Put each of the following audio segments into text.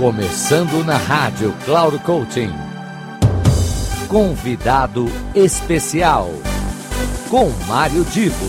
Começando na radio Cloud Coaching. Convidado especial com Mario Divo.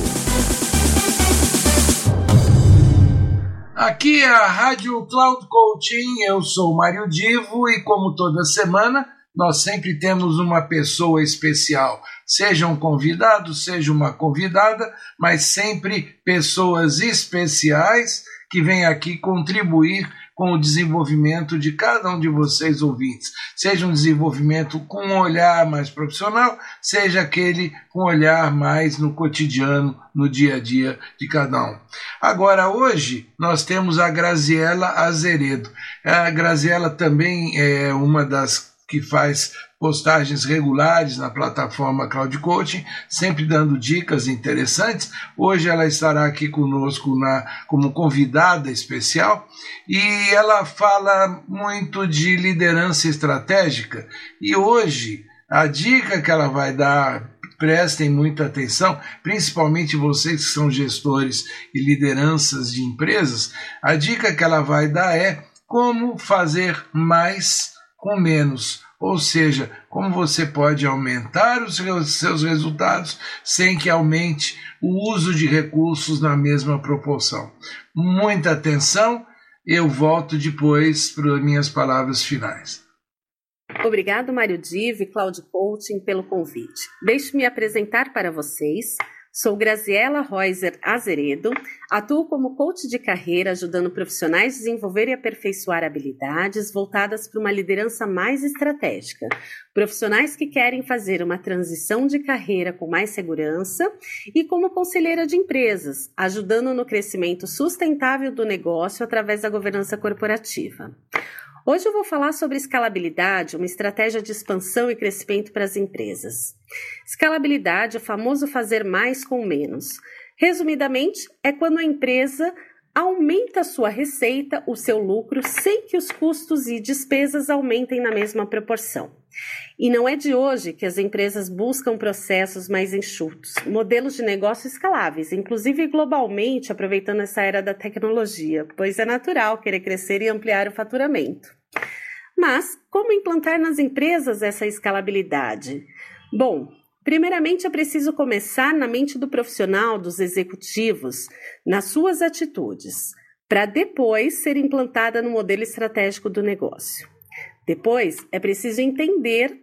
Aqui a Rádio Cloud Coaching, eu sou Mario Divo e como toda semana nós sempre temos uma pessoa especial, seja um convidado, seja uma convidada, mas sempre pessoas especiais que vêm aqui contribuir com o desenvolvimento de cada um de vocês ouvintes. Seja um desenvolvimento com um olhar mais profissional, seja aquele com um olhar mais no cotidiano, no dia a dia de cada um. Agora, hoje, nós temos a Graziela Azeredo. A Graziela também é uma das faz postagens regulares na plataforma Cloud Coaching, sempre dando dicas interessantes. Hoje ella estará aqui comnosco na, como convidada especial e ella fala muito de liderança estratégica. E hoje a dica que ella vae dar prestem muita attenção principalmente vocês que são gestores e lideranças de empresas, a dica que ella vae dar é como fazer mais com menos. Ou seja, como você pode aumentar os seus resultados sem que aumente o uso de recursos na mesma proporção. Muita attenção eu volto depois para minhas palavras finais. Obrigado, mario Dive e Cláudio Coaching, pelo convite. Deixe-me apresentar para vocês Sou Graziela Reuser Azeredo, atuo como coach de carreira, ajudando profissionais desenvolver e aperfeiçoar habilidades voltadas para uma liderança mais estratégica. Profissionais que querem fazer uma transição de carreira com mais segurança e como conselheira de empresas, ajudando no crescimento sustentável do negócio através da governança corporativa. Hoje eu vou falar sobre escalabilidade, uma estratégia de expansão e crescimento para as empresas. Escalabilidade é o famoso fazer mais com menos. Resumidamente, é quando a empresa aumenta sua receita, o seu lucro, sem que os custos e despesas aumentem na mesma proporção. E não é de hoje que as empresas buscam processos mais enxutos, modelos de negócio escaláveis, inclusive globalmente, aproveitando essa era da tecnologia, pois é natural querer crescer e ampliar o faturamento. Mas como implantar nas emprezas essa escalabilidade? Bom, Primeiramente, é preciso começar na mente do profissional, dos executivos, nas suas attitudes para depois ser implantada no modelo estratégico do negócio. Depois, é preciso entender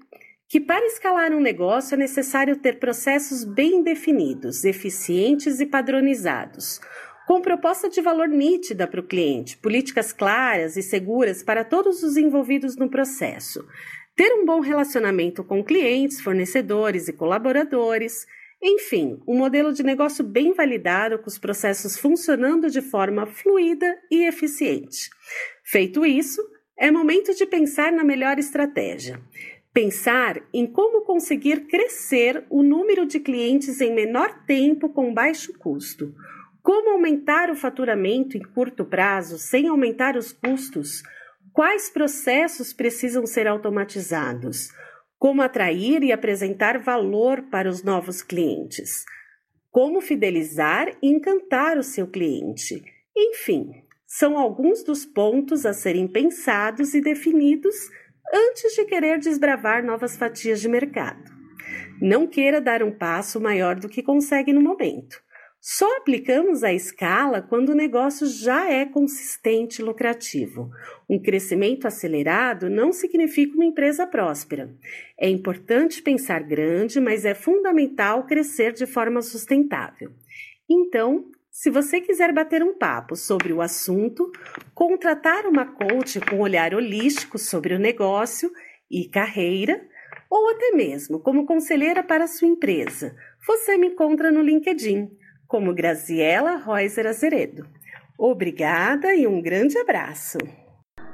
que para escalar um negócio é necessario ter processos bem definidos, efficientes e padronisados com proposta de valor nitida para o cliente, politicas claras e seguras para todos os envolvidos no processo, ter um bom relacionamento com clientes, fornecedores e collaboradores emfim um modelo de negócio bem validado com os processos funccionando de forma fluida e efficiente Feito isso, é momento de pensar na melhor estratégia. Pensar em como conseguir crescer o numero de clientes em menor tempo com baixo custo. Como aumentar o faturamento em curto prazo sem aumentar os custos? Quais processos precisam ser automatizados? Como atrair e apresentar valor para os novos clientes? Como fidelisar e encantar o seu cliente? emfim são alguns dos pontos a serem pensados e definidos antes de querer desbravar novas fatias de mercado. Não queira dar um passo maior do que consegue no momento. Só applicamos a escala quando o negocio já é consistente e lucrativo. Um crescimento acelerado não significa uma empresa próspera. É importante pensar grande, mas é fundamental crescer de forma sustentável. Então, se você quizer bater um papo sobre o assumpto contratar uma coute com um olhar holystico sobre o negocio e carreira, ou até mesmo como conselheira para a sua empresa, você me encontra no linkedim como Graziela Reuser Azeredo. Obrigada e um grande abraço.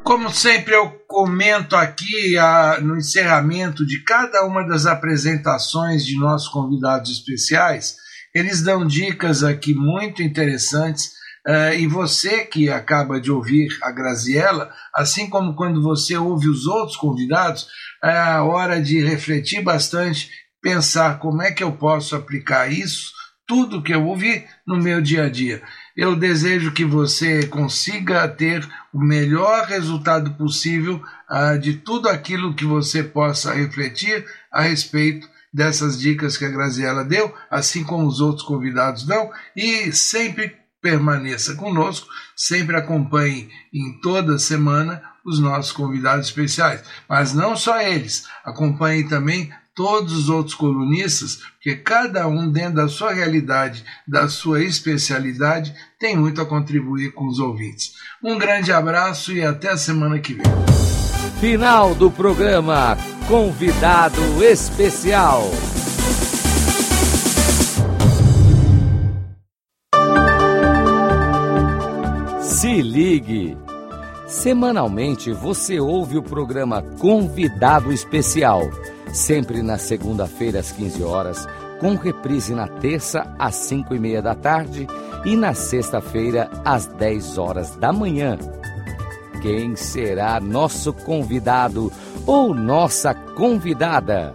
Como sempre, eu commento aqui ah, no encerramento de cada uma das apresentações de nossos convidados especiaes elles dão dicas aqui muito interessantes. Eh, e você que acaba de ouvir a Graziella, assim como quando você ouve os outros convidados, a hora de refletir bastante, pensar como é que eu posso applicar isso tudo que eu ouvi no meu dia a dia. Eu desejo que você consiga ter o melhor resultado possível ah, de tudo aquillo que você possa reflectir a respeito dessas dicas que a Graziela deu, assim como os outros convidados dão, e sempre permaneça comnosco sempre acompanhe em toda semana os nossos convidados especiaes Mas não só elles acompanhe também todos os outros colunistas, porque cada um, dentro da sua realidade, da sua especialidade, tem muito a contribuir com os ouvintes. Um grande abraço e até a semana que vem. Final do programa Convidado Especial. Se ligue. Semanalmente você ouve o programa Convidado Especial sempre na segunda-feira às quinze horas, com reprise na terça às cinco e meia da tarde e na sexta-feira às dez horas da manhã. Quem será nosso convidado ou nossa convidada?